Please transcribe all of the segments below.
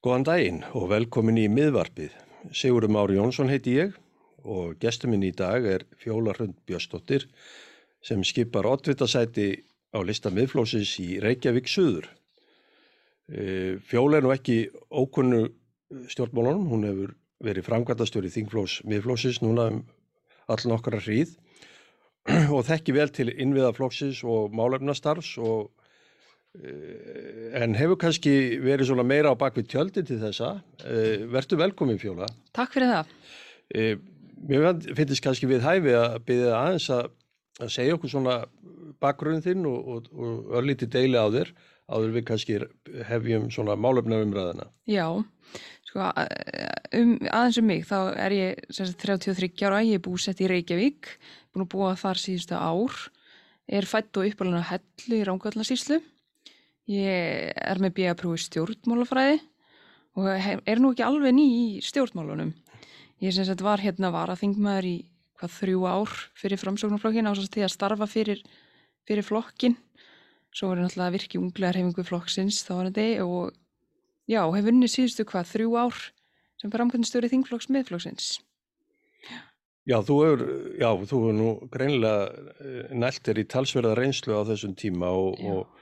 Góðan daginn og velkomin í miðvarpið. Sigurum Ári Jónsson heiti ég og gestur minn í dag er Fjóla Hrund Björnsdóttir sem skipar oddvitasæti á lista miðflósis í Reykjavík Suður. E, Fjóla er nú ekki ókunnu stjórnmálunum, hún hefur verið framkvæmtastjóri Þingflós miðflósis núna um all nokkara hríð og þekki vel til innviðaflóksis og málefnastarfs og en hefur kannski verið svona meira á bakvið tjöldi til þessa. Eh, Vertu velkomin Fjóla. Takk fyrir það. Eh, mér finnst kannski við hæfi að byrja aðeins að, að segja okkur svona bakgrunn þinn og, og, og örlíti deili á þér áður við kannski hefjum svona málefna umræðina. Já, sko um, aðeins um mig þá er ég sagt, 33 ára, ég er búsett í Reykjavík, búin að búa þar síðustu ár, er fætt og uppalina hellu í Rángvallarsýslu Ég er með B.A.prúi stjórnmálafræði og er nú ekki alveg ný í stjórnmálunum. Ég sagt var hérna var að þingmaður í hvað þrjú ár fyrir framsóknarflokkin ásast því að starfa fyrir, fyrir flokkin. Svo var ég náttúrulega virki unglegar hefingu flokksins þá var þetta og já, hef vunnið síðustu hvað þrjú ár sem framkvæmstjóri þingflokks meðflokksins. Já, þú hefur, já, þú hefur nú greinlega eh, næltir í talsverða reynslu á þessum tíma og, og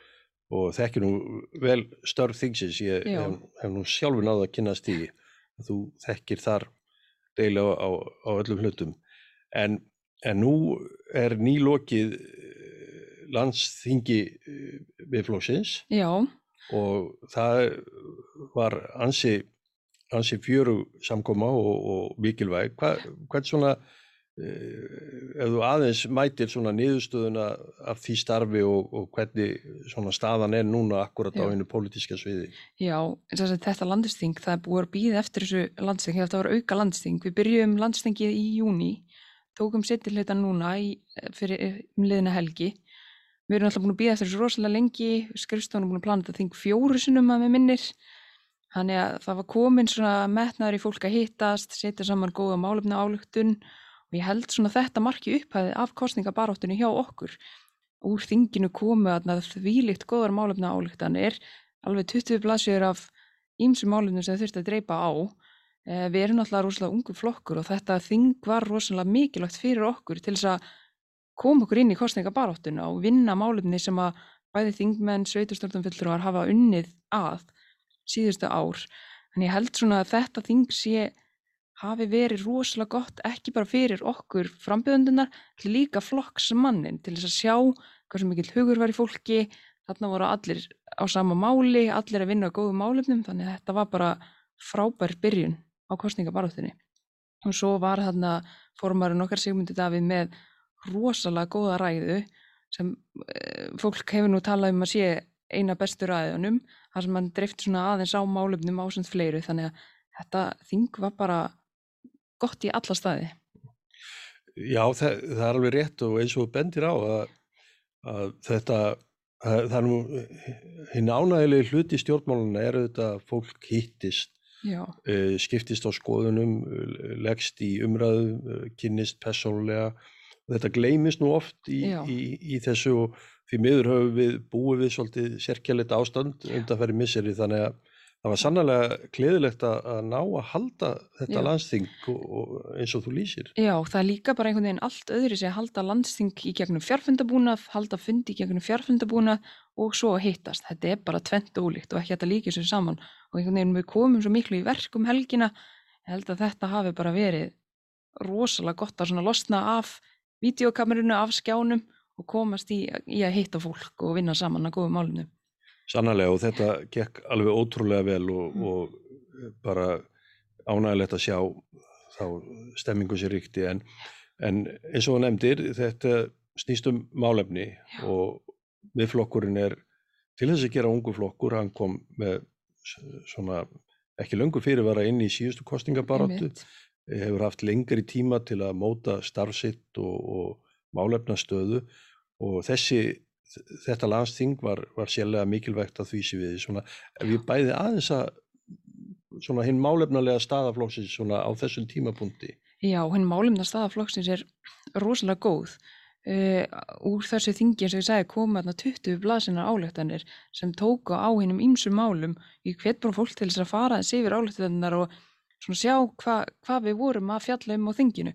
og þekkir nú vel störf þingsins, ég hef, hef nú sjálfur náða að kynast í að þú þekkir þar deila á, á, öllum hlutum. En, en nú er nýlokið eh, landsþingi eh, við flóksins og það var ansi, ansi fjöru samkoma og, og mikilvæg. Hvað, hvað svona Eh, ef þú aðeins mætir svona niðurstöðuna af því starfi og, og hvernig svona staðan er núna akkurat Já. á einu pólitíska sviði. Já, þetta landisting, það er búið að býða eftir þessu landsting, þetta var auka landsting, við byrjum landstingið í júni, tókum setjilheitan núna í, fyrir umliðina helgi, við erum alltaf búin að býða eftir þessu rosalega lengi, skrifstofunum búin að plana þetta þing fjóru sinum að með minnir, þannig að það var komin svona metnaður í fólk að hittast, setja saman góða málefna álugtun og og ég held svona þetta marki upphæði af kostningabaróttunni hjá okkur. Úr þinginu komu að þvílikt góðar málefna álíktanir alveg 20 blaðsjöður af ímsum málefnum sem þurfti að dreipa á. Eh, við erum alltaf rosalega ungu flokkur og þetta þing var rosalega mikilvægt fyrir okkur til þess að koma okkur inn í kostningabaróttuna og vinna málefni sem að bæði þingmenn, sveiturstjórnumfyllur var hafa unnið að síðustu ár. En ég held svona að þetta þing sé hafi verið rosalega gott ekki bara fyrir okkur frambjöðundunar líka flokksmannin til þess að sjá hversu mikill hugur var í fólki. Þarna voru allir á sama máli allir að vinna á góðu málefnum þannig að þetta var bara frábær byrjun á kostningabarðutinni og svo var þarna formarinn okkar Sigmundi Davíð með rosalega góða ræðu sem e, fólk hefur nú talað um að sé eina bestur ræðunum þar sem hann dreifti svona aðeins á málefnum ásend fleiru þannig að þetta þing var bara gott í alla staði. Já, það, það er alveg rétt og eins og bendir á að, að þetta, að, það er nú, hinn ánægilegi hluti stjórnmáluna er auðvitað að fólk hittist, uh, skiptist á skoðunum, leggst í umræðu, kynnist persónulega. Þetta gleimist nú oft í, í, í þessu og því miður höfum við búið við svolítið sérkjælit ástand undan ferið misseri þannig að það var sannlega kleðilegt að ná að halda þetta Já. landsting eins og þú lýsir. Já, það er líka bara einhvern veginn allt öðru sem að halda landsting í gegnum fjárfundabúnað, halda fundi í gegnum fjárfundabúnað og svo að hittast. Þetta er bara tvent ólíkt og ekki þetta líkið sér saman og einhvern veginn við komum svo miklu í verkum helgina, ég held að þetta hafi bara verið rosalega gott að losna af videokamerunu, af skjánum og komast í, í að hitta fólk og vinna saman að góðu málunum. Sannarlega og þetta gekk alveg ótrúlega vel og, mm. og bara ánægilegt að sjá þá stemmingu sér ríkti en, en eins og nefndir þetta snýst um málefni Já. og viðflokkurinn er til þess að gera ungu flokkur, hann kom með svona ekki löngu fyrirvara inn í síðustu kostingabaróttu, hefur haft lengri tíma til að móta starfsitt og, og málefnastöðu og þessi þetta landsting var, var sérlega mikilvægt að því sem við svona, ef ég bæði aðeins að svona hinn málefnulega staðaflóksins svona á þessum tímapunkti. Já, hinn málefnulega staðaflóksins er rosalega góð. Uh, úr þessu þingi eins og ég segi koma þarna 20 blaðsina álöktanir sem tóku á hinnum ýmsum málum. Í hvet bara fólk til þess að fara þessi yfir álöktanir og svona sjá hvað hva við vorum að fjalla um á þinginu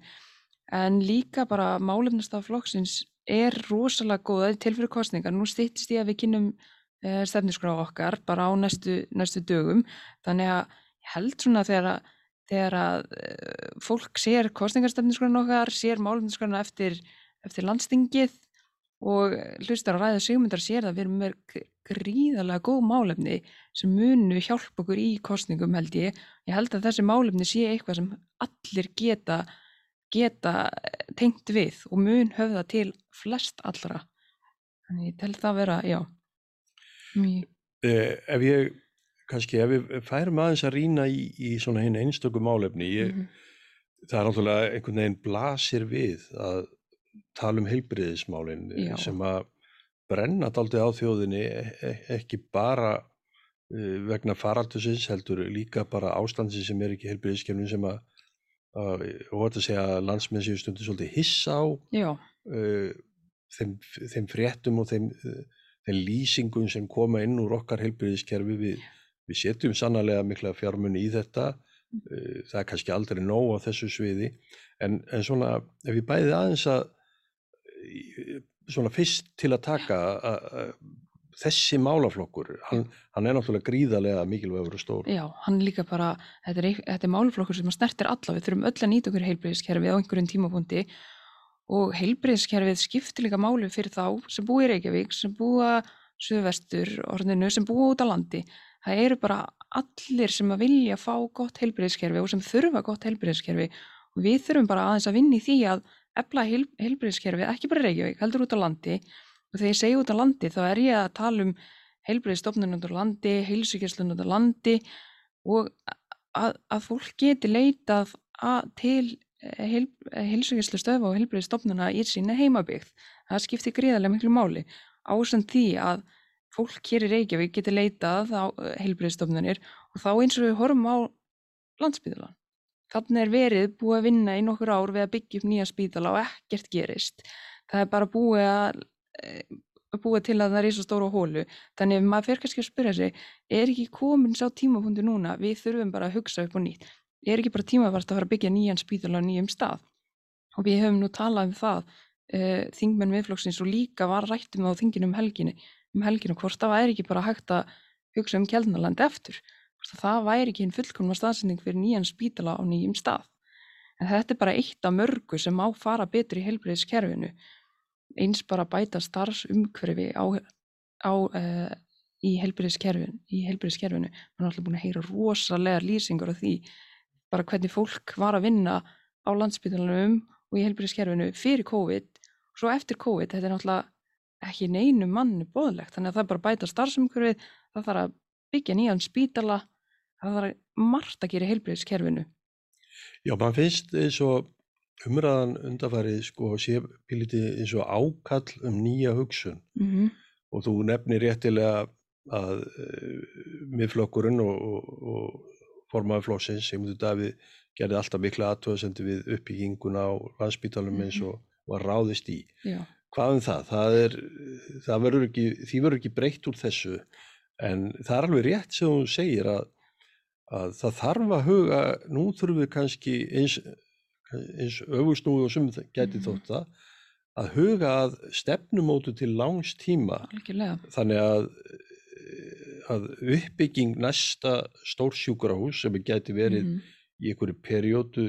en líka bara málefnastaf flokksins er rosalega góða til fyrir kostningar, nú stýttist ég að við kynum uh, eh, stefnisgrá okkar bara á næstu, næstu dögum þannig að ég held svona þegar að, þegar að uh, fólk sér kostningarstefnisgrána okkar, sér málefnaskrana eftir, eftir landstingið og hlustar að ræða sigmyndar sér að við erum með gríðarlega góð málefni sem munu hjálpa okkur í kostningum held ég. Ég held að þessi málefni sé eitthvað sem allir geta geta eh, tengt við og mun höfða til flest allra. Þannig ég tel það að vera, já, mjög. Eh, ef ég, kannski, ef við færum aðeins að rýna í, í svona hinn einstöku málefni, ég, mm -hmm. það er náttúrulega einhvern veginn blasir við að tala um heilbriðismálinn sem að brenna daldi á þjóðinni e, e, ekki bara uh, vegna faraldusins heldur líka bara ástandin sem er ekki heilbriðiskefnin sem að og þetta segja að landsmenn séu stundu svolítið hissa á uh, þeim, þeim fréttum og þeim, þeim lýsingum sem koma inn úr okkar heilbyrðiskerfi við, við setjum sannarlega mikla fjármunni í þetta uh, það er kannski aldrei nóg á þessu sviði. En, en svona ef við bæðið aðeins að svona fyrst til að taka að þessi málaflokkur, hann, hann er náttúrulega gríðarlega mikilvægur og stór. Já, hann líka bara, þetta er, þetta er málaflokkur sem snertir alla, við þurfum öll að nýta okkur heilbreyðiskerfið á einhverjum tímapunkti og heilbreyðiskerfið skiptir líka málu fyrir þá sem búa í Reykjavík, sem búa Suðvestur, orðinu, sem búa út á landi. Það eru bara allir sem að vilja fá gott heilbreyðiskerfi og sem þurfa gott heilbreyðiskerfi og við þurfum bara aðeins að vinni því að efla heil, heilbreyðiskerfi, ekki bara Reykjavík, heldur út á landi Og þegar ég segi út á landi þá er ég að tala um heilbreyðstofnun út á landi, heilsugjörslun út á landi og að, að fólk geti leitað að, til eh, heil, heilsugjörnslu stöfa og heilbreyðstofnuna í sína heimabyggt. Það skiptir gríðarlega miklu máli. Ásand því að fólk hér í Reykjavík geti leitað á eh, heilbreyðstofnunir og þá eins og við horfum á landsbyðalan. Þannig er verið búið að vinna í nokkur ár við að byggja upp nýja spítala og ekkert gerist. Það er bara búið að Eh, búið til að það er í svo stóru hólu þannig ef maður fer kannski að spyrja sig er ekki komin sá tímapunkti núna? Við þurfum bara að hugsa upp og nýtt. Er ekki bara tímavart að fara að byggja nýjan spítal á nýjum stað? Og við höfum nú talað um það uh, þingmenn viðflokksins og líka var rættum á þingin um helginu um helginu hvort það væri ekki bara hægt að hugsa um kjælnaland eftir hvort það væri ekki einn fullkomna staðsending fyrir nýjan spítala á nýjum stað? En þetta er bara eitt af mörgu sem má fara betur í heilbreyðskerfinu eins bara bæta starfsumhverfi á, á uh, í helbriðskerfinu í helbriðskerfinu, maður er alltaf búin að heyra rosalega lýsingur af því bara hvernig fólk var að vinna á landsbytunum og í helbriðskerfinu fyrir COVID. Og svo eftir COVID þetta er náttúrulega ekki neinu manni bóðlegt, þannig að það er bara bæta starfsumhverfi, það þarf að byggja nýjan spítala, það þarf að margt að gera helbriðskerfinu Já, mann finnst eins og umræðan undarfarið sko sé pílitið eins og ákall um nýja hugsun mm -hmm. og þú nefnir réttilega að uh, miðflokkurinn og, og, og formaður flósins, Sigmundur Davíð gerði alltaf mikla aðtöðasendi við uppbygginguna á landsbítalum eins mhm. og var ráðist í. Já. Hvað um það? það, er, það verður ekki, því verður ekki breytt úr þessu en það er alveg rétt sem þú segir að, að það þarf að huga, nú þurfum við kannski eins eins öfusnúi og sem gæti mm. þótt það að huga að stefnumótu til langs tíma Alkjörlega. þannig að, að uppbygging næsta stórsjúkurahús sem gæti verið mm. í einhverju perjótu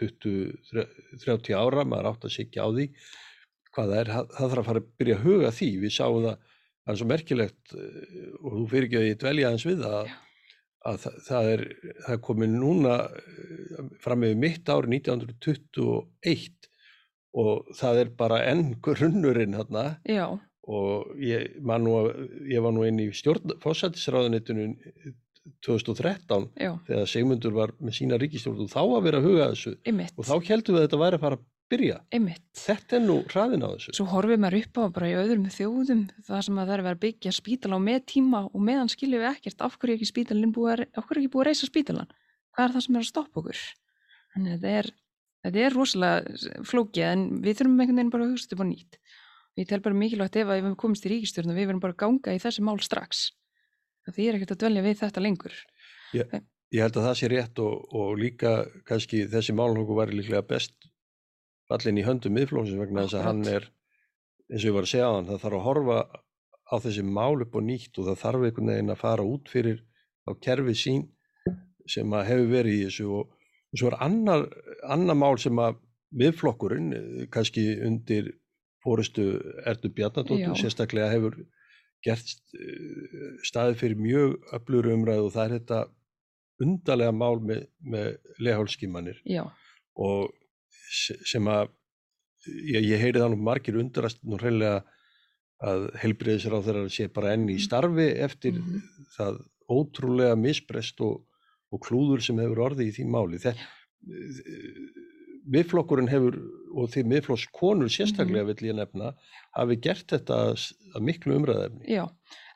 20-30 ára, maður átt að sigja á því hvað það er, það þarf að fara að byrja að huga því, við sáum það það er svo merkilegt eh, og þú fyrir ekki að ég dvelja aðeins við að að það, það er, er komið núna eh, fram með mitt ár 1921 og það er bara enn grunnurinn hérna og ég, nú, ég var nú inn í fósættisráðunitinu 2013 Já. þegar Sigmundur var með sína ríkistjórn og þá að vera að huga þessu Einmitt. og þá heldum við að þetta væri að fara byrja. Einmitt. Þetta er nú hraðin á þessu. Svo horfið maður upp á bara í öðrum þjóðum það sem að það er verið að byggja spítala og með tíma og meðan skiljum við ekkert af hverju ekki spítalinn búið að, af hverju ekki búið að reysa spítalan. Hvað er það sem er að stoppa okkur? Þannig að þetta er, þetta er rosalega flókið en við þurfum einhvern veginn bara að hugsa upp á nýtt ég tel bara mikilvægt ef við komumst í ríkistjórn og við verðum bara að ganga í þessi mál strax því er ekkert að dvelja við þetta lengur Ég, ég held að það sé rétt og, og líka kannski þessi málhóku var líklega best fallin í höndum miðflónsins vegna þess að hann er eins og ég var að segja á hann, það þarf að horfa á þessi mál upp og nýtt og það þarf einhvern veginn að fara út fyrir á kerfi sín sem að hefur verið í þessu og, svo er annar, annar mál sem að viðflokkurinn, kannski undir fórustu Erdu Bjarnadóttur, sérstaklega hefur gert eh, staði fyrir mjög öflur umræðu og það er þetta undarlega mál með, með lehálskímanir og sem að ég, ég heyri það nú margir undrast nú hreinlega að helbriðisra á þeirra sé bara enn í mm. starfi eftir mm -hmm. það ótrúlega misbreyst og, og klúður sem hefur orðið í því máli. Miðflokkurinn hefur, og því miðflokkskonur sérstaklega mm -hmm. vil ég nefna, hafi gert þetta að miklu umræðefni. Já,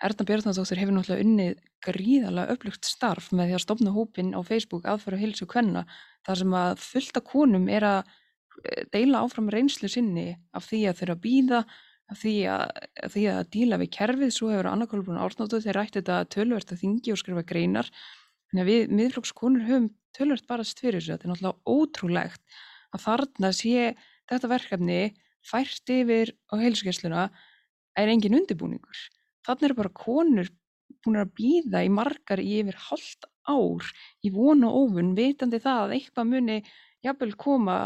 Erna Björnadóttir hefur náttúrulega unnið gríðalega upplugt starf með því að stopna hópin á Facebook aðfæra hilsu kvenna þar sem að fullta konum er að deila áfram reynslu sinni af því að þeirra býða, af því að, að, því að díla við kerfið, svo hefur annarkólubun árnátu þeir rætti þetta tölvert að þingi og skrifa greinar. Þannig að við miðflokkskonur höfum tölvert bara stfyrir þessu, þetta er náttúrulega ótrúlegt að þarna sé þetta verkefni fært yfir á heilsugjastluna er engin undirbúningur. Þannig eru bara konur búin að býða í margar í yfir halvt ár í vonu og óvun, vitandi það að eitthvað muni jafnvel koma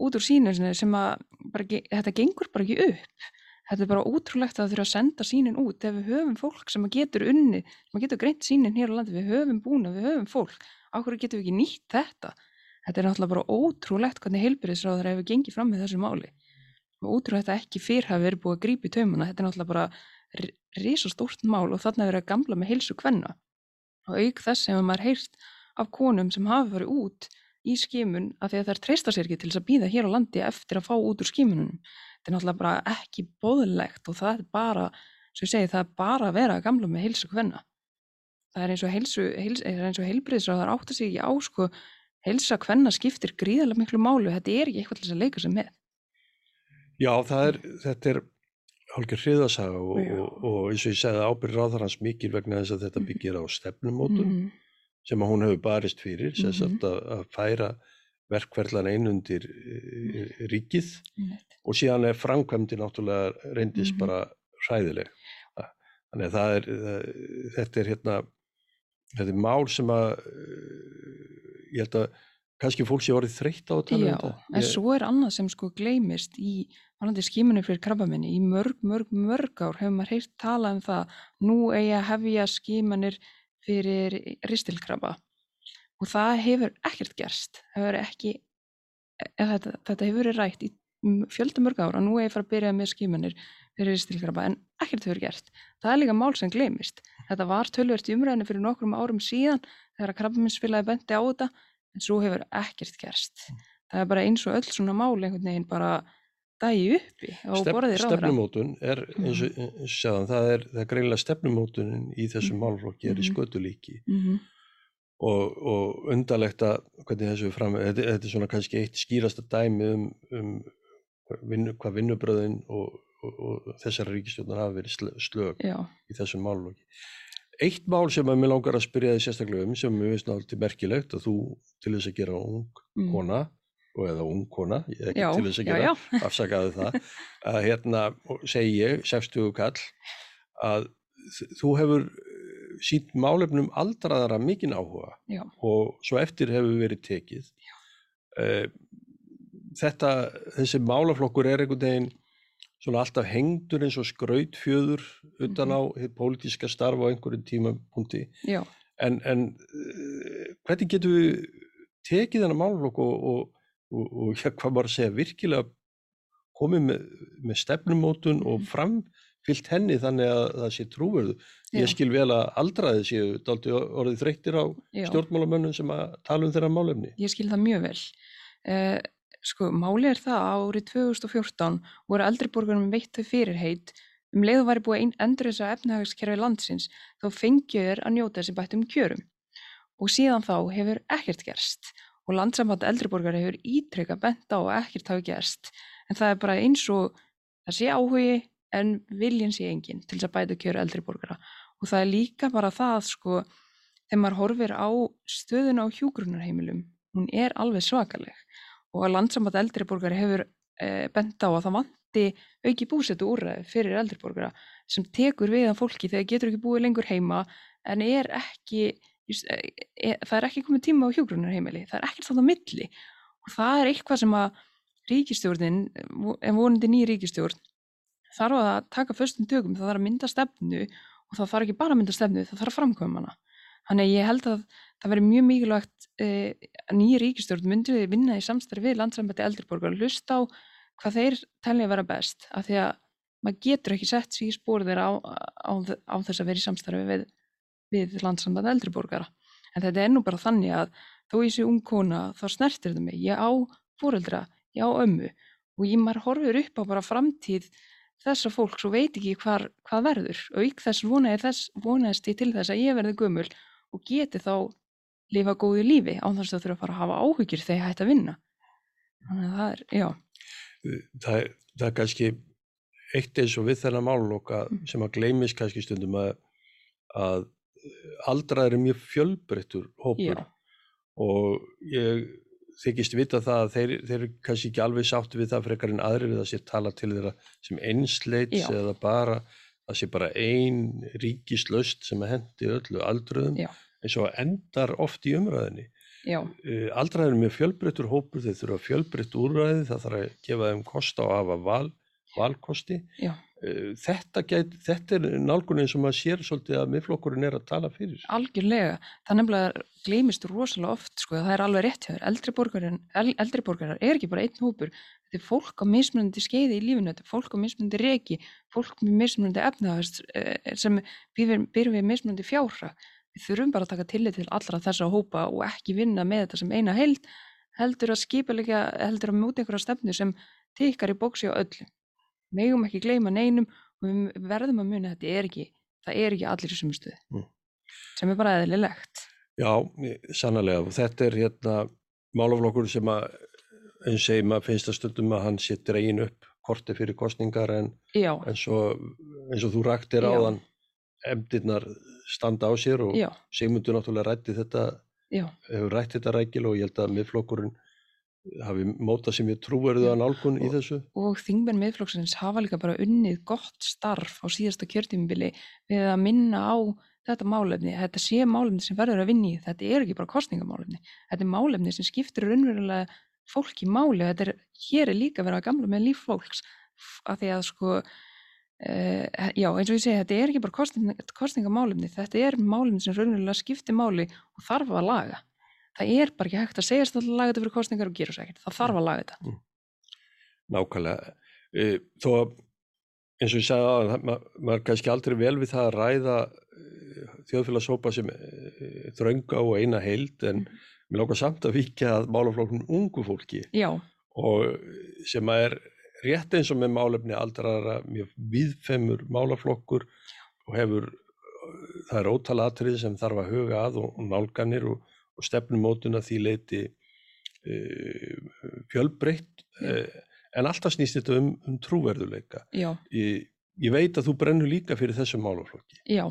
út úr sínum sem að ekki, þetta gengur bara ekki upp. Þetta er bara ótrúlegt að það þurfa að senda sínin út ef við höfum fólk sem getur unni sem getur greint sínin hér á landi. Við höfum búna, við höfum fólk. Áhverju getum við ekki nýtt þetta? Þetta er náttúrulega bara ótrúlegt hvernig heilbyrðisráður hefur gengið fram með þessu máli. Ótrúlegt að ekki fyrr hafi verið búið að grípa í taumuna þetta er náttúrulega bara risastórt mál og þarna verið að gamla með heilsu kvenna og auk þess sem maður heyrst af konum sem hafi farið út í skimun af því að þær treysta sér ekki til þess að býða hér á landi eftir að fá út úr skimununum. Þetta er náttúrulega bara ekki bóðilegt og það er bara, sem ég segi, það er bara að vera að gamla með heilsu hvenna. Það er eins og, heilsu, heils, og heilbriðsraðar átt að segja ekki á, sko, heilsa hvenna skiptir gríðarlega miklu málu, þetta er ekki eitthvað til að leika sem með. Já, er, þetta er hálfur hriðasaga og, og, og eins og ég segði ábyrður á það hans mikil vegna þess að þetta mhm. byggir á stefnumótum. Mm -hmm sem hún hefur barist fyrir mm -hmm. að, að færa verkverðlan einundir e, ríkið mm -hmm. og síðan er framkvæmdi náttúrulega reyndist mm -hmm. bara hræðileg þannig að er þetta er hérna þetta er mál sem að e, ég held að kannski fólk sé orðið þreytt á að tala um þetta. en ég... svo er annað sem sko gleymist í skímunum fyrir krabbamenni í mörg, mörg, mörg ár hefur maður heilt talað um það nú eigi að hefja skímanir fyrir ristilkrabba. Og það hefur ekkert gerst. Hefur ekki, þetta, þetta hefur verið rætt í fjöldamörg ára og nú ég að fara að byrja með skimunir fyrir ristilkrabba en ekkert hefur gerst. Það er líka mál sem glemist þetta var tölvert í umræðinu fyrir nokkrum árum síðan þegar að krabbaminsfélagi bendi á þetta en svo hefur ekkert gerst það er bara eins og öll svona mál einhvern veginn bara dægi uppi á Stef, borðið ráðra. Stefnumótun er eins og, eins og segðan, það er, er greinlega stefnumótunin í þessum mm. málflokki er í mhm. skötulíki mm -hmm. og, og undarlegt að hvernig þessu fram, þetta, þetta er svona kannski eitt skýrasta dæmi um, um vinnu, hvað vinnubröðin og, og þessara ríkistjóðnar hafa verið slög Já. í þessum málflokki. Eitt mál sem að mér langar að spyrja þið sérstaklega um sem mér finnst náttúrulega merkilegt að þú til þess að gera ung mm. kona og eða ung kona, ég er ekki já, til þess að gera afsakaði það, að hérna segi ég, 60 kall að þú hefur eh, sínt málefnum aldraðara mikinn áhuga já. og svo eftir hefur verið tekið uh, þetta, þessi málaflokkur er einhvern veginn svona alltaf hengdur eins og skrautfjöður utan mhm. á pólitíska starf á einhverjum tímapunkti en, en uh, hvernig getur við tekið þennan málaflokk og, og og, og ja, hvað maður að segja virkilega komið með, með stefnumótun og mhm. framfyllt henni þannig að það sé trúverðu. Ég skil vel að aldraði séu orðið þreyttir á Já. stjórnmálamönnum sem að tala um þeirra málefni. Ég skil það mjög vel. Eh, sko, máli er það árið 2014 voru eldriborgarum veitt þau fyrirheit um leiðu væri búið að endur þess að efnahagskerfi landsins þá fengið er að njóta þessi bættum kjörum. Og síðan þá hefur ekkert gerst. Og landsamband eldriborgar hefur ítrekka bent á að ekkert hafi gerst. En það er bara eins og það sé áhugi en viljin sé engin til þess að bæta kjöru eldriborgara og það er líka bara það sko þegar maður horfir á stöðun á hjúgrunarheimilum hún er alveg svakaleg og að landsamband eldriborgar hefur e, bent á að það vanti auki búsetu úrræði fyrir eldriborgara sem tekur við að fólki þegar getur ekki búið lengur heima en er ekki Eh, e, það er ekki komið tíma á hjógrunarheimili, það er ekkert þannig á milli og það er eitthvað sem að ríkistjórnin, en vonandi ný ríkistjórn, þarf að taka förstum tökum, það þarf að mynda stefnu og það þarf ekki bara að mynda stefnu, það þarf að framkvæma hana. Þannig ég held að það veri mjög mikilvægt eh, að nýja ríkistjórn myndi við vinna í samstarfi við landsambætti eldriborgar og hlusta á hvað þeir telja að vera best af því að maður getur ekki sett sér í spór þeirra á, á, á þess að vera í samstarfi við við landsamband eldriborgara. En þetta er nú bara þannig að þó ég sé ung kona þá snertir það mig. Ég á fóreldra, ég á ömmu og ég maður horfur upp á bara framtíð þessa fólks og veit ekki hvar, hvað verður. Og ykk þess vonaðist ég til þess að ég verði gömul og geti þá lifa góðu lífi á þess að þurfa að fara að hafa áhyggjur þegar ég hætti að vinna. Þannig að það er, já. Það það er kannski eitt eins og við þennan máluloka mm. sem að gleymis kannski stundum að, að aldraðir er mjög fjölbreyttur hópur Já. og ég þykist vita það að þeir, þeir eru kannski ekki alveg sátti við það frekar en aðri við að sé tala til þeirra sem einsleits eða bara að sé bara ein ríkislaust sem að hendi öllu aldröðum Já. eins og endar oft í umræðinni. Uh, aldraðir er mjög fjölbreyttur hópur, þeir þurfa fjölbreytt úrræði, það þarf að gefa þeim kost á að hafa val, valkosti. Já Eh, þetta, get, þetta er nálgunin sem að sér svolítið að miðflokkurinn er að tala fyrir. Algjörlega, það nefnilega gleymist rosalega oft sko, það er alveg rétt hjá þér, eldri borgarar, er ekki bara einn hópur, þetta er fólk á mismunandi skeiði í lífinu, þetta er fólk á mismunandi reki, fólk með mismunandi efnahast eh, sem byrjum við mismunandi fjárra, við þurfum bara að taka tillit til allra þessa hópa og ekki vinna með þetta sem eina held, heldur að skipa líka, heldur að múti einhverja stefnu sem tikar í bóksi á öllum megum ekki gleyma neinum og við verðum að muna að þetta er ekki, það er ekki allir í sumu stuði mm. sem er bara eðlilegt. Já, sannlega og þetta er hérna málaflokkur sem að eins og maður finnst að stundum að hann settir eigin upp korti fyrir kostningar en eins og, eins og þú rættir á þann emdirnar standa á sér og Sigmundur náttúrulega rætti þetta Já. hefur rætt þetta rækil og ég held að miðflokkurinn hafi mótað sem ég trúverðu að nálgun í þessu. Og þingmenn miðflokksins hafa líka bara unnið gott starf á síðasta kjörtímubili við að minna á þetta málefni, þetta sé málefni sem verður að vinni, þetta er ekki bara kostningamálefni, þetta er málefni sem skiptir raunverulega fólk í máli og þetta er, hér er líka verið að gamla með líf fólks að því að sko, uh, já eins og ég segi, þetta er ekki bara kostning, kostningamálefni, þetta er málefni sem raunverulega skiptir máli og þarf að laga það er bara ekki hægt að segja að laga þetta fyrir kostningar og gera svo ekkert, það þarf að laga þetta mm. Nákvæmlega uh, þó eins og ég sagði að maður ma er kannski aldrei vel við það að ræða uh, þjóðfélagsópa sem uh, þrönga og eina heild en mm. mér lókar samt að vika að málaflokknum ungu fólki Já. og sem að er rétt eins og með málefni aldrara mjög viðfemur málaflokkur og hefur það er ótala atrið sem þarf að huga að og, og nálganir og og stefnumótuna því leiti uh, e, fjölbreytt uh, en alltaf snýst þetta um, um trúverðuleika. Ég, ég veit að þú brennur líka fyrir þessum málaflokki. Já,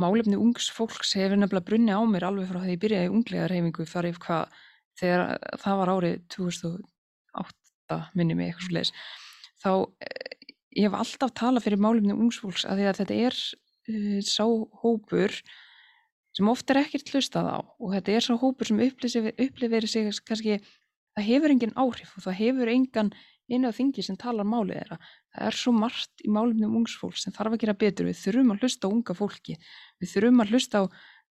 málefni ungs fólks hefur nefnilega brunni á mér alveg frá því ég byrjaði í unglegarhefingu farið hvað þegar það var árið 2008 minni mig eitthvað svo leiðis. Þá eh, ég hef alltaf talað fyrir málefni ungs fólks að að þetta er uh, sá hópur sem oft er ekkert hlustað á og þetta er svo hópur sem upplifir sig kannski, það hefur engin áhrif og það hefur engan einu af þingi sem talar málið þeirra. Það er svo margt í málumni um ungsfólk sem þarf að gera betur, við þurfum að hlusta á unga fólki, við þurfum að hlusta á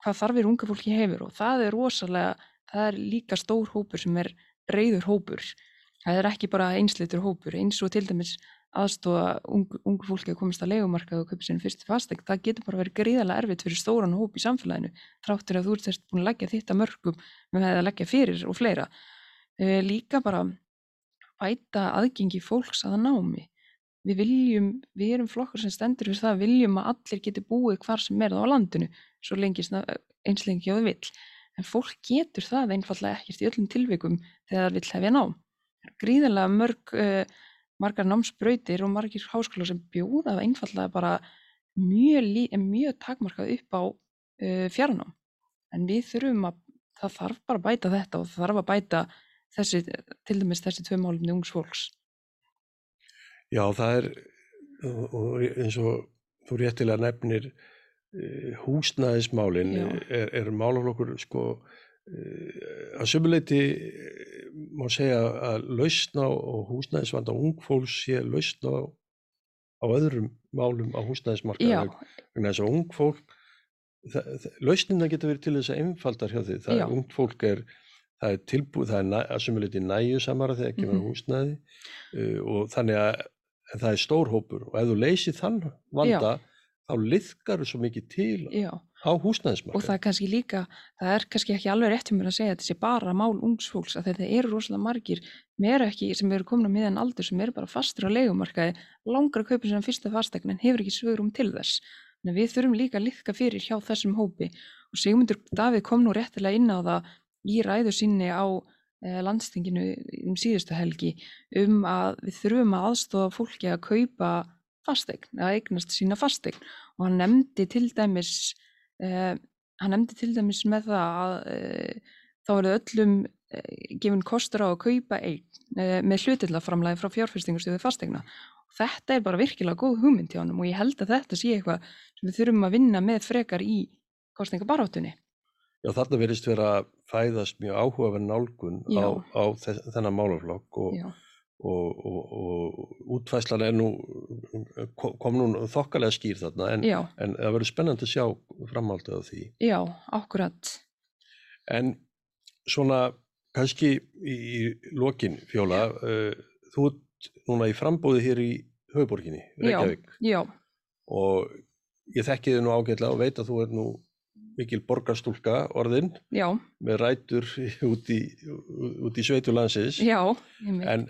hvað þarfir unga fólki hefur og það er rosalega, það er líka stór hópur sem er reyður hópur. Það er ekki bara einslitur hópur, eins og til dæmis aðstóða ungu, ungu fólki að komast að legumarkað og köpa sérn fyrstu fastegn, það getur bara verið gríðarlega erfitt fyrir stóran hóp í samfélaginu þráttur að þú ert búin að leggja þetta mörgum með að leggja fyrir og fleira. E, líka bara bæta aðgengi fólks að námi. Við viljum, við erum flokkar sem stendur fyrir það, viljum að allir geti búið hvar sem er það á landinu svo lengi eins lengi á þau vill. En fólk getur það einfallega ekkert í öllum tilvikum þegar það vil hefja nám. Gríðilega mörg, uh, margar námsbrautir og margir háskóla sem bjóða einfallega bara mjög, mjög takmarkað upp á uh, fjarnám. En við þurfum að, það þarf bara að bæta þetta og það þarf að bæta þessi, til dæmis þessi tvö málumni ungs fólks. Já, það er, og eins og þú réttilega nefnir uh, húsnæðismálinn er, er málaflokkur sko að sömuleiti má segja að lausna og húsnæðisvanda ungfólks sé lausna á, öðrum málum á húsnæðismarkaðinu vegna þess að ungfólk lausnina getur verið til þess að einfaldar hjá því. Það Já. er ungt fólk er það er tilbúið, það er næ, að sömuleiti næju samara þegar kemur Mhm. húsnæði uh, og þannig að það er stór hópur. Og ef þú leysir þann vanda þá liðkar þú svo mikið til Já, á húsnæðismarkaðinu og það er kannski líka, það er kannski ekki alveg rétt mér að segja að þetta sé bara mál ungs fólks að þetta eru rosalega margir meira ekki sem eru komin á miðan aldur sem eru bara fastur á leigumarkaði, langar að kaupa sér fyrsta fastegn en hefur ekki svögrum til þess. Þannig að við þurfum líka að liðka fyrir hjá þessum hópi. Og Sigmundur Davíð kom nú réttilega inn á það í ræðu sinni á eh, landstinginu um síðustu helgi um að við þurfum að aðstofa fólki að kaupa fastegn, að eignast sína fastegn og hann nefndi til dæmis uh, hann nefndi til dæmis með það að uh, þá verður öllum uh, gefin kostur á að kaupa eign uh, með hlutillaframlæði frá fjárfyrstingarstöðu fastegna og þetta er bara virkilega góð hugmynd hjá hann og ég held að þetta sé eitthvað sem við þurfum að vinna með frekar í kostningabaráttunni. Já, þarna verðist vera að fæðast mjög áhugaverð nálgun á, Já. á þess, þennan málaflokk og, Já, og, og, og útfæslan er nú, kom nú þokkalega skýr þarna en, já, en það verður spennandi að sjá framhaldið á því. já, akkurat. En svona kannski í, í lokin fjóla, uh, þú ert núna í frambóði hér í höfuborginni, Reykjavík Já, og ég þekki þið nú ágætlega og veit að þú er nú mikil borgarstúlka orðin já, með rætur út í, út í sveitu landsins já, einmitt. en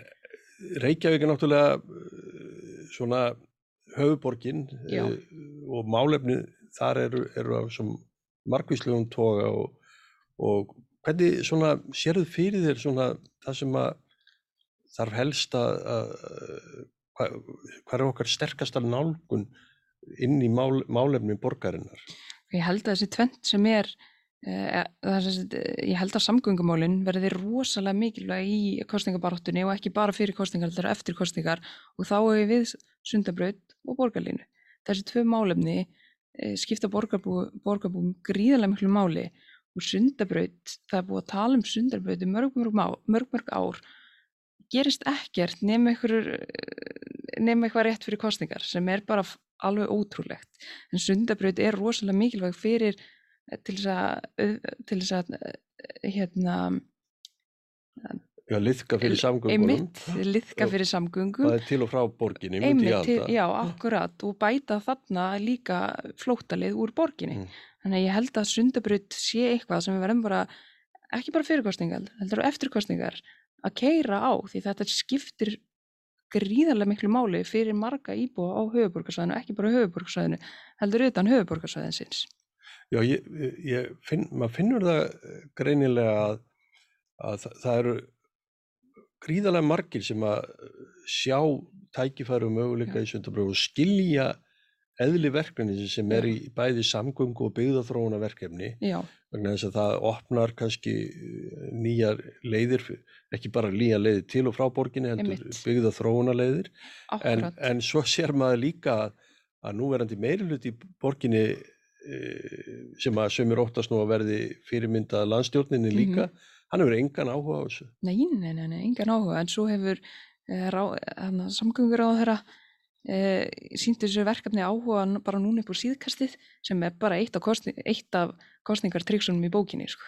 Reykjavík er náttúrulega uh, svona höfuborgin Já. uh, og málefni þar eru, eru af svona margvíslegum toga og, og hvernig svona sérðu fyrir þér svona það sem að þarf helst að, að hvað, hvað er okkar sterkasta nálgun inn í mál, málefni borgarinnar Ég held að þessi tvent sem er uh, þessi, ég held að samgöngumálin verði rosalega mikilvæg í kostningabaráttunni og ekki bara fyrir kostningar, þetta er eftir kostningar og þá hefur við sundabraut og borgarlínu. Þessi tvö málefni skipta borgarbú, borgarbúum gríðarlega miklu máli. Og sundabraut, það er búið að tala um sundabraut í mörg, mörg, mörg, mörg ár gerist ekkert nema eitthvað rétt fyrir kostningar sem er bara alveg ótrúlegt. En sundabraut er rosalega mikilvæg fyrir eh, til þess að au- til þess að eh, hérna Já, liðka fyrir samgöngunum. einmitt, liðka Og fyrir samgöngum. það er til og frá borginni, myndi ég halda. já, akkurat. Og bæta þarna líka flóttalið úr borginni. Mm. þannig að ég held að sundabraut sé eitthvað sem við verðum bara ekki bara fyrir kostningar, heldur á eftir kostningar að keira á því þetta skiptir gríðarlega miklu máli fyrir marga íbúa á höfuborgarsvæðinu, ekki bara höfuborgarsvæðinu, heldur utan höfuborgarsvæðinsins. Já, ég, ég finn, maður finnur það eh, greinilega að, að það, það eru gríðarlega margir sem að eh, sjá tækifæri og möguleika í sundabröfu og skilja eðli verkefni sem er í bæði samgöngu og byggðaþróuna verkefni Já, vegna þess að það opnar kannski eh, nýjar leiðir, ekki bara nýjar leiðir til og frá borginni, heldur Einmitt. byggðaþróuna leiðir en, en svo sér maður líka að, núverandi meirilut í borginni sem að sömur óttast nú að verði fyrirmyndað landstjórninni Mhm. líka, hann hefur engan áhuga á þessu. Nei, nei, nei, nei, engan áhuga, en svo hefur eh, rá, hana, samgöngur á þeirra eh, sínt þessu verkefni áhuga bara núna upp úr síðkastið sem er bara eitt af, kostni, eitt af kostningartryksunum í bókinni sko.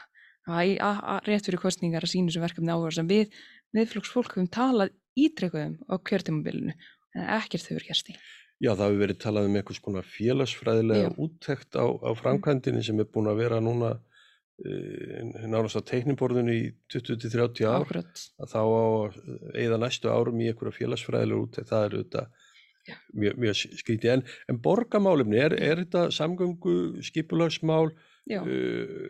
að, að, að rétt fyrir kostningar að sína þessu verkefni áhuga sem við viðflokksfólk höfum talað ítrekkuðum á kjörtímabilinu en ekkert hefur gerst í. Já, það hefur verið talað um einhvers konar félagsfræðilega úttekt á, á framkvæmdinni sem er búin að vera núna e, nánast á teikniborðinu í 20-30 ár. Akkurat, að þá á eða næstu árum í einhverja félagsfræðilega úttekt, það er auðvitað mjög, mjög skrítið. En, en borgamálumni, er, er þetta samgöngu, skipulagsmál, uh,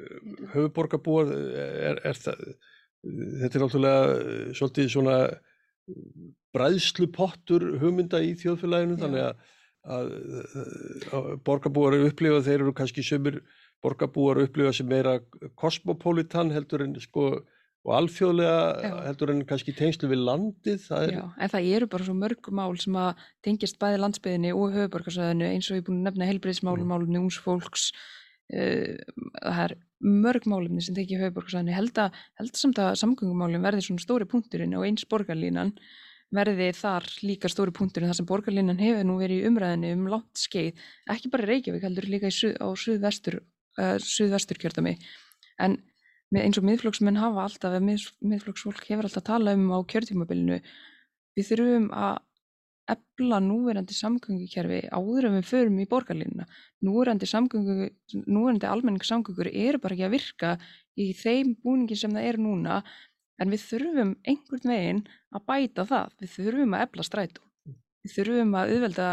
höfuborgarbúar, er, er það, þetta er náttúrulega svolítið svona bræðslupottur hugmynda í þjóðfélaginu, Já. þannig að, að, að borgarbúar eru upplifað, þeir eru kannski sömur borgarbúar upplifa sem meira kosmopolitan heldur en sko og alþjóðlega heldur en kannski tengslu við landið. Er... Já, en það eru bara svo mörg mál sem að tengjast bæði landsbyðinni og höfuborgarsöðinu eins og ég er búin að nefna helbriðsmálum, mm. málumni únsfólks, uh, það er mörg málumni sem tekja höfuborgarsöðinu. Held að, held samt að samgöngumálum verði svona stóri punkturinn og eins borgarlínan verði þar líka stóri punkturinn þar sem borgarlínan hefur nú verið í umræðinu um langt skeið, ekki bara Reykjavík heldur líka suð, á suðvestur, uh, suðvestur kjörtami en eins og miðflokksmenn hafa alltaf, eða mið, miðflokksfólk hefur alltaf talað um á kjörtímabilinu, við þurfum að ebla núverandi samgöngukerfi áður en við förum í borgarlínuna. Núverandi, núverandi almenningssamgöngur eru bara ekki að virka í þeim búningi sem það er núna, en við þurfum einhvern veginn að bæta það. Við þurfum að ebla strætó. Við þurfum að auðvelda,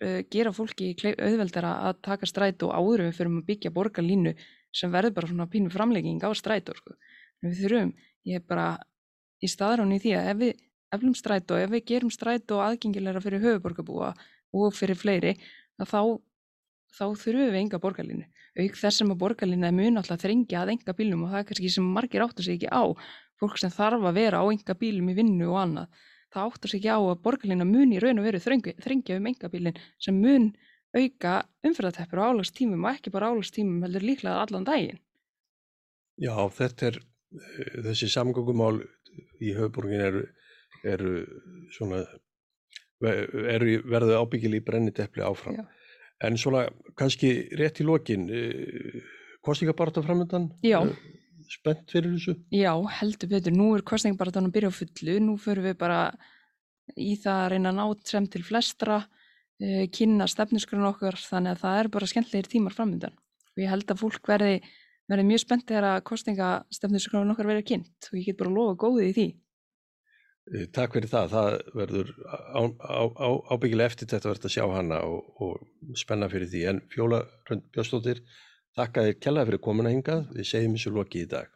uh, gera fólki auðveldara að taka strætó áður við förum að byggja borgarlínu sem verður bara svona pínu framlegging á strætó sko. við þurfum, ég er bara í staðráni í því að ef við eflum strætó, ef við gerum strætó aðgengilegra fyrir höfuborgarbúa og fyrir fleiri, þá þá þurfum við enga borgarlínu auk þess sem að borgarlínu er mjög náttúrulega þrengja að enga bílum og það er kannski sem margir áttur sig ekki á fólk sem þarf að vera á enga bílum í vinnu og annað það áttur sig ekki á að borgarlínu mun í raun og veru þrengja um enga bílin sem mun auka umferðarteppur á álagstímum og ekki bara álagstímum heldur líklega allan daginn. Já, þetta er, eh, þessi samgöngumál í höfuborgin eru, eru svona, eru verðu ábyggil í brenniteppli áfram. Já. En svona kannski rétt í lokin, eh, kostningabarta framöndan? Já. Spennt fyrir þessu? Já, heldur betur. Nú er kostningabartan að byrja á fullu. Nú förum við bara í það að reyna að ná sem til flestra uh, kynna stefnusgrunn okkar þannig að það er bara skemmtlegir tímar framöndan og ég held að fólk verði, verði mjög spennt þegar að kostningastefnusgrunn okkar verði kynnt og ég get bara lofa góðið í því eh, Takk fyrir það, það verður ábyggilega eftir þetta verður að sjá hana og, og spenna fyrir því en Fjóla Rönd Björnstóttir þakka þér kella fyrir komuna hingað, við segjum þessu lokið í dag